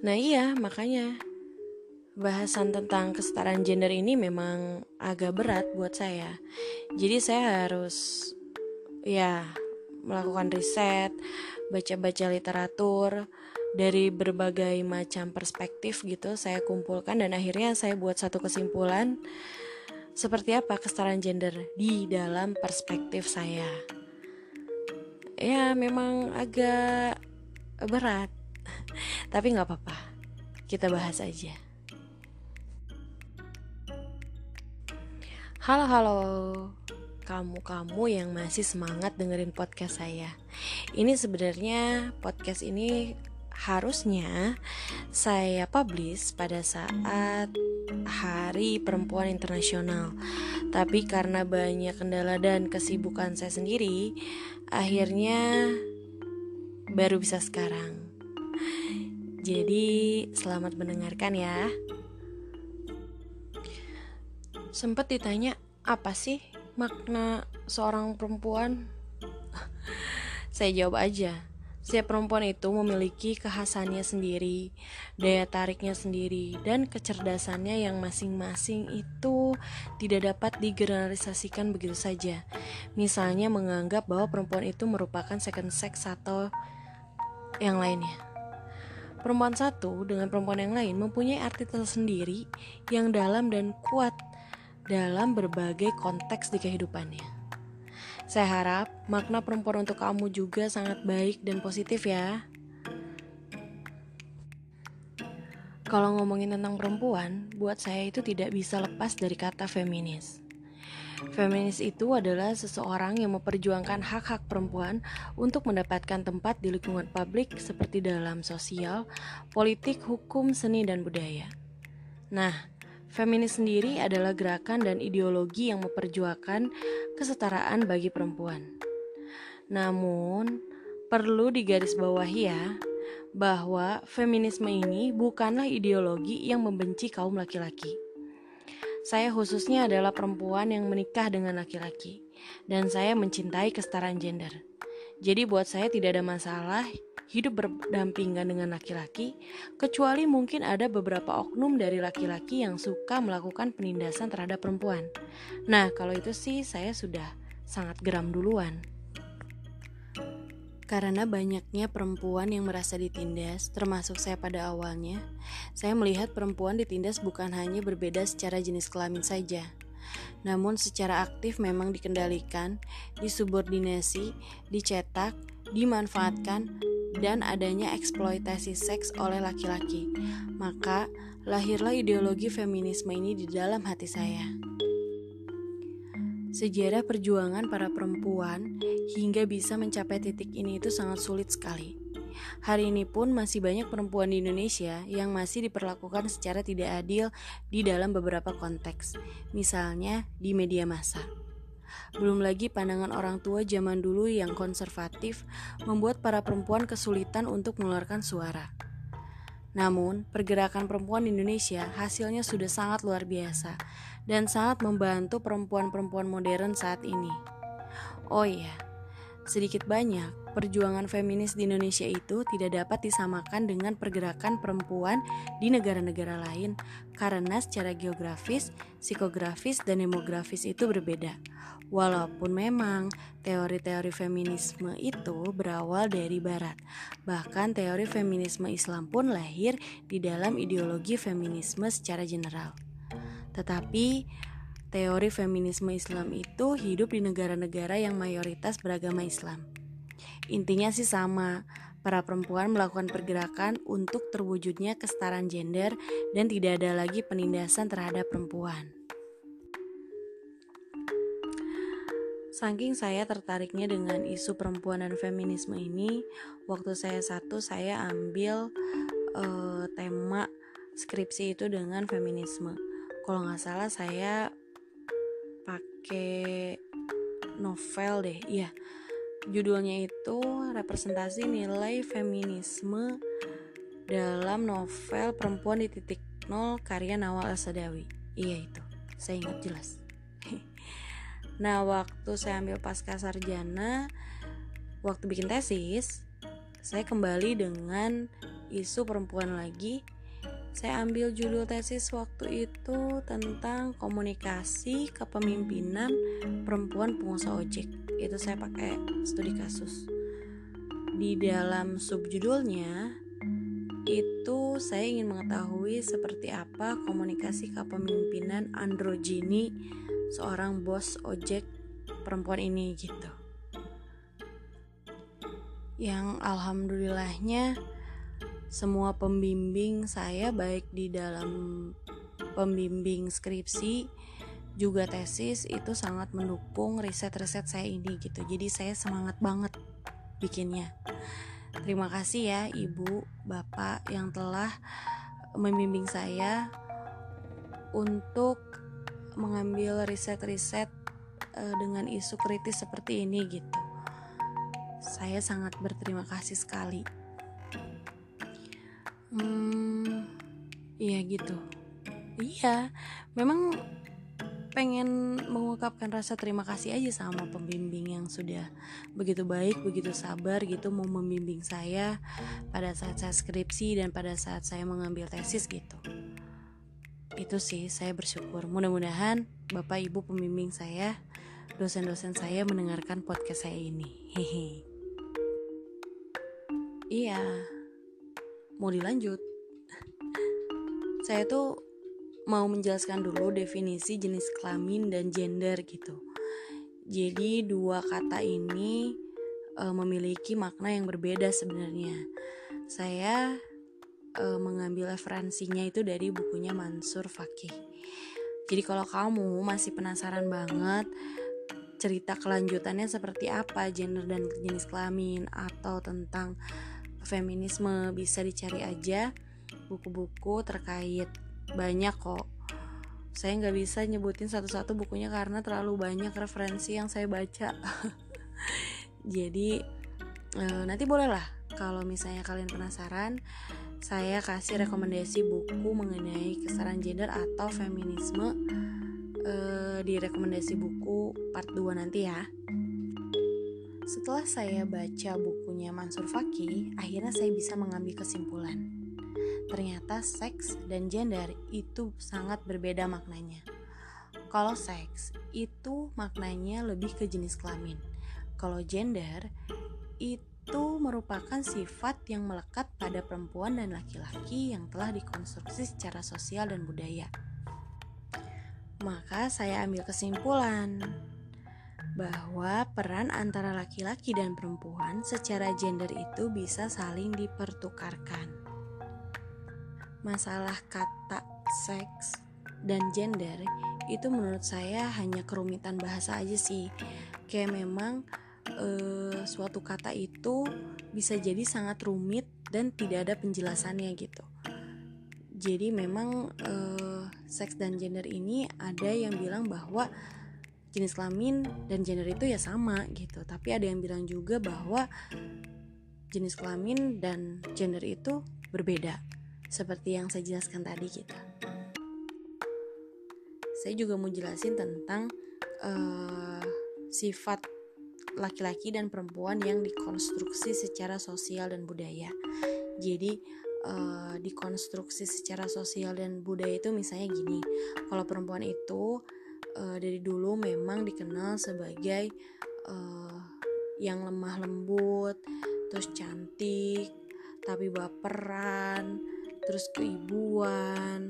Nah iya makanya bahasan tentang kesetaraan gender ini memang agak berat buat saya. Jadi saya harus ya melakukan riset, baca-baca literatur dari berbagai macam perspektif gitu saya kumpulkan dan akhirnya saya buat satu kesimpulan seperti apa kesetaraan gender di dalam perspektif saya. Ya memang agak berat, tapi nggak apa-apa. Kita bahas aja. Halo halo kamu-kamu yang masih semangat dengerin podcast saya. Ini sebenarnya podcast ini harusnya saya publish pada saat Hari Perempuan Internasional. Tapi karena banyak kendala dan kesibukan saya sendiri, akhirnya baru bisa sekarang. Jadi, selamat mendengarkan ya. Sempat ditanya, apa sih makna seorang perempuan? saya jawab aja, setiap perempuan itu memiliki kekhasannya sendiri, daya tariknya sendiri, dan kecerdasannya yang masing-masing itu tidak dapat digeneralisasikan begitu saja. Misalnya menganggap bahwa perempuan itu merupakan second sex atau yang lainnya. Perempuan satu dengan perempuan yang lain mempunyai arti tersendiri yang dalam dan kuat dalam berbagai konteks di kehidupannya. Saya harap makna perempuan untuk kamu juga sangat baik dan positif ya. Kalau ngomongin tentang perempuan, buat saya itu tidak bisa lepas dari kata feminis. Feminis itu adalah seseorang yang memperjuangkan hak-hak perempuan untuk mendapatkan tempat di lingkungan publik seperti dalam sosial, politik, hukum, seni, dan budaya. Nah, Feminis sendiri adalah gerakan dan ideologi yang memperjuangkan kesetaraan bagi perempuan. Namun, perlu digarisbawahi ya, bahwa feminisme ini bukanlah ideologi yang membenci kaum laki-laki. Saya khususnya adalah perempuan yang menikah dengan laki-laki, dan saya mencintai kesetaraan gender. Jadi buat saya tidak ada masalah hidup berdampingan dengan laki-laki, kecuali mungkin ada beberapa oknum dari laki-laki yang suka melakukan penindasan terhadap perempuan. Nah, kalau itu sih saya sudah sangat geram duluan. Karena banyaknya perempuan yang merasa ditindas, termasuk saya pada awalnya, saya melihat perempuan ditindas bukan hanya berbeda secara jenis kelamin saja, namun secara aktif memang dikendalikan, disubordinasi, dicetak, dimanfaatkan, dan adanya eksploitasi seks oleh laki-laki. Maka, lahirlah ideologi feminisme ini di dalam hati saya. Sejarah perjuangan para perempuan hingga bisa mencapai titik ini itu sangat sulit sekali. Hari ini pun masih banyak perempuan di Indonesia yang masih diperlakukan secara tidak adil di dalam beberapa konteks, misalnya di media massa. Belum lagi pandangan orang tua zaman dulu yang konservatif membuat para perempuan kesulitan untuk mengeluarkan suara. Namun, pergerakan perempuan di Indonesia hasilnya sudah sangat luar biasa dan sangat membantu perempuan-perempuan modern saat ini. Oh iya, sedikit banyak perjuangan feminis di Indonesia itu tidak dapat disamakan dengan pergerakan perempuan di negara-negara lain karena secara geografis, psikografis, dan demografis itu berbeda. Walaupun memang teori-teori feminisme itu berawal dari barat. Bahkan teori feminisme Islam pun lahir di dalam ideologi feminisme secara general. Tetapi teori feminisme Islam itu hidup di negara-negara yang mayoritas beragama Islam. Intinya sih sama, para perempuan melakukan pergerakan untuk terwujudnya kesetaraan gender dan tidak ada lagi penindasan terhadap perempuan. Saking saya tertariknya dengan isu perempuan dan feminisme ini, waktu saya satu saya ambil uh, tema skripsi itu dengan feminisme. Kalau nggak salah saya pakai novel deh, iya. Judulnya itu representasi nilai feminisme dalam novel Perempuan di Titik Nol karya Nawal Asadawi. Iya itu, saya ingat jelas. Nah, waktu saya ambil pasca sarjana, waktu bikin tesis, saya kembali dengan isu perempuan lagi saya ambil judul tesis waktu itu tentang komunikasi kepemimpinan perempuan pengusaha ojek. Itu saya pakai studi kasus. Di dalam subjudulnya itu saya ingin mengetahui seperti apa komunikasi kepemimpinan androgini seorang bos ojek perempuan ini gitu. Yang alhamdulillahnya semua pembimbing saya baik di dalam pembimbing skripsi juga tesis itu sangat mendukung riset-riset saya ini gitu. Jadi saya semangat banget bikinnya. Terima kasih ya Ibu, Bapak yang telah membimbing saya untuk mengambil riset-riset uh, dengan isu kritis seperti ini gitu. Saya sangat berterima kasih sekali. Hmm, iya gitu. Iya, memang pengen mengungkapkan rasa terima kasih aja sama pembimbing yang sudah begitu baik, begitu sabar gitu mau membimbing saya pada saat saya skripsi dan pada saat saya mengambil tesis gitu. Itu sih saya bersyukur. Mudah-mudahan Bapak Ibu pembimbing saya, dosen-dosen saya mendengarkan podcast saya ini. Hehe. Iya mau dilanjut saya tuh mau menjelaskan dulu definisi jenis kelamin dan gender gitu jadi dua kata ini e, memiliki makna yang berbeda sebenarnya saya e, mengambil referensinya itu dari bukunya Mansur Fakih. Jadi kalau kamu masih penasaran banget cerita kelanjutannya seperti apa gender dan jenis kelamin atau tentang feminisme bisa dicari aja buku-buku terkait banyak kok. Saya nggak bisa nyebutin satu-satu bukunya karena terlalu banyak referensi yang saya baca. Jadi e, nanti bolehlah kalau misalnya kalian penasaran saya kasih rekomendasi buku mengenai kesetaraan gender atau feminisme e, di rekomendasi buku part 2 nanti ya setelah saya baca bukunya Mansur Faki, akhirnya saya bisa mengambil kesimpulan. Ternyata seks dan gender itu sangat berbeda maknanya. Kalau seks itu maknanya lebih ke jenis kelamin. Kalau gender itu merupakan sifat yang melekat pada perempuan dan laki-laki yang telah dikonstruksi secara sosial dan budaya. Maka saya ambil kesimpulan bahwa peran antara laki-laki dan perempuan secara gender itu bisa saling dipertukarkan. Masalah kata seks dan gender itu menurut saya hanya kerumitan bahasa aja sih. Kayak memang eh, suatu kata itu bisa jadi sangat rumit dan tidak ada penjelasannya gitu. Jadi memang eh, seks dan gender ini ada yang bilang bahwa jenis kelamin dan gender itu ya sama gitu. Tapi ada yang bilang juga bahwa jenis kelamin dan gender itu berbeda. Seperti yang saya jelaskan tadi gitu. Saya juga mau jelasin tentang uh, sifat laki-laki dan perempuan yang dikonstruksi secara sosial dan budaya jadi uh, dikonstruksi secara sosial dan budaya itu misalnya gini kalau perempuan itu uh, dari dulu memang dikenal sebagai uh, yang lemah lembut, terus cantik, tapi baperan, terus keibuan,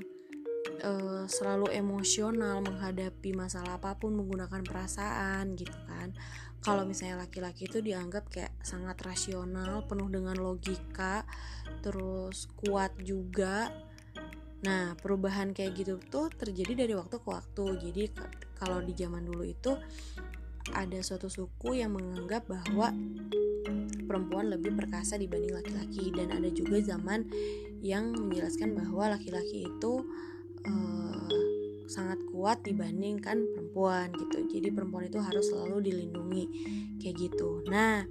uh, selalu emosional menghadapi masalah apa pun menggunakan perasaan gitu kan. Kalau misalnya laki-laki itu dianggap kayak sangat rasional, penuh dengan logika, terus kuat juga Nah, perubahan kayak gitu tuh terjadi dari waktu ke waktu. Jadi kalau di zaman dulu itu ada suatu suku yang menganggap bahwa perempuan lebih perkasa dibanding laki-laki dan ada juga zaman yang menjelaskan bahwa laki-laki itu uh, sangat kuat dibandingkan perempuan gitu. Jadi perempuan itu harus selalu dilindungi kayak gitu. Nah,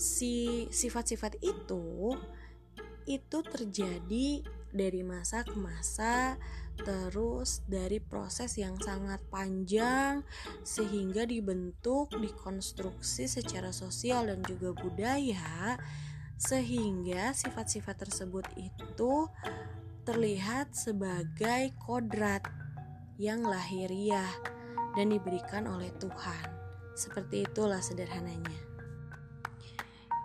si sifat-sifat itu itu terjadi dari masa ke masa terus dari proses yang sangat panjang sehingga dibentuk dikonstruksi secara sosial dan juga budaya sehingga sifat-sifat tersebut itu terlihat sebagai kodrat yang lahiriah dan diberikan oleh Tuhan. Seperti itulah sederhananya.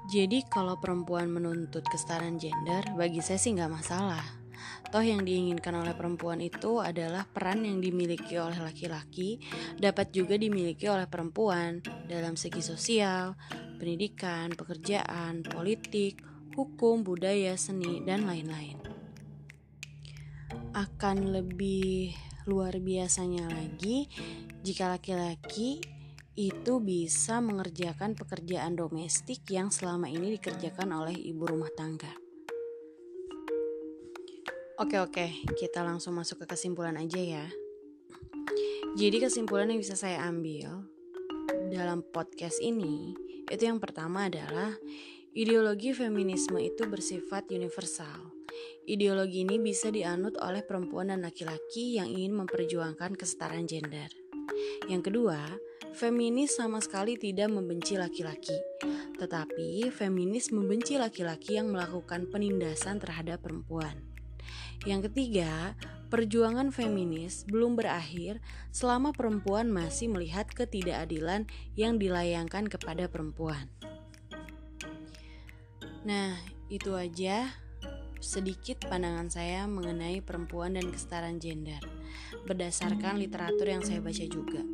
Jadi kalau perempuan menuntut kesetaraan gender, bagi saya sih nggak masalah. Toh yang diinginkan oleh perempuan itu adalah peran yang dimiliki oleh laki-laki dapat juga dimiliki oleh perempuan dalam segi sosial, pendidikan, pekerjaan, politik, hukum, budaya, seni, dan lain-lain. Akan lebih luar biasanya lagi jika laki-laki itu bisa mengerjakan pekerjaan domestik yang selama ini dikerjakan oleh ibu rumah tangga. Oke oke, kita langsung masuk ke kesimpulan aja ya. Jadi kesimpulan yang bisa saya ambil dalam podcast ini itu yang pertama adalah ideologi feminisme itu bersifat universal. Ideologi ini bisa dianut oleh perempuan dan laki-laki yang ingin memperjuangkan kesetaraan gender. Yang kedua, feminis sama sekali tidak membenci laki-laki, tetapi feminis membenci laki-laki yang melakukan penindasan terhadap perempuan. Yang ketiga, perjuangan feminis belum berakhir selama perempuan masih melihat ketidakadilan yang dilayangkan kepada perempuan. Nah, itu aja sedikit pandangan saya mengenai perempuan dan kesetaraan gender berdasarkan literatur yang saya baca juga.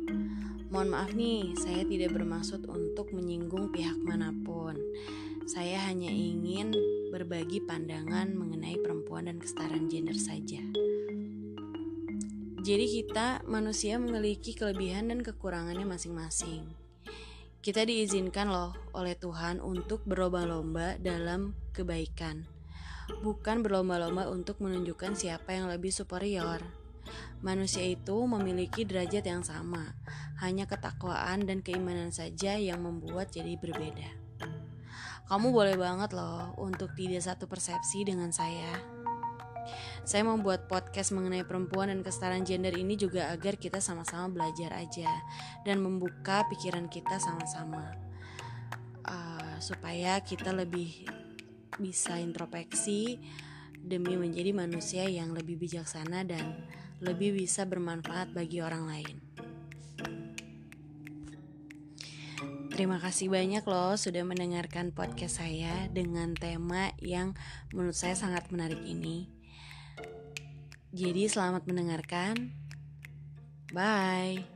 Mohon maaf nih, saya tidak bermaksud untuk menyinggung pihak mana pun. Saya hanya ingin berbagi pandangan mengenai perempuan dan kesetaraan gender saja. Jadi kita manusia memiliki kelebihan dan kekurangannya masing-masing. Kita diizinkan loh oleh Tuhan untuk berlomba-lomba dalam kebaikan. Bukan berlomba-lomba untuk menunjukkan siapa yang lebih superior. Manusia itu memiliki derajat yang sama, hanya ketakwaan dan keimanan saja yang membuat jadi berbeda. Kamu boleh banget loh untuk tidak satu persepsi dengan saya. Saya membuat podcast mengenai perempuan dan kesetaraan gender ini juga agar kita sama-sama belajar aja dan membuka pikiran kita sama-sama uh, supaya kita lebih bisa introspeksi demi menjadi manusia yang lebih bijaksana dan lebih bisa bermanfaat bagi orang lain. Terima kasih banyak loh sudah mendengarkan podcast saya dengan tema yang menurut saya sangat menarik ini. Jadi selamat mendengarkan. Bye.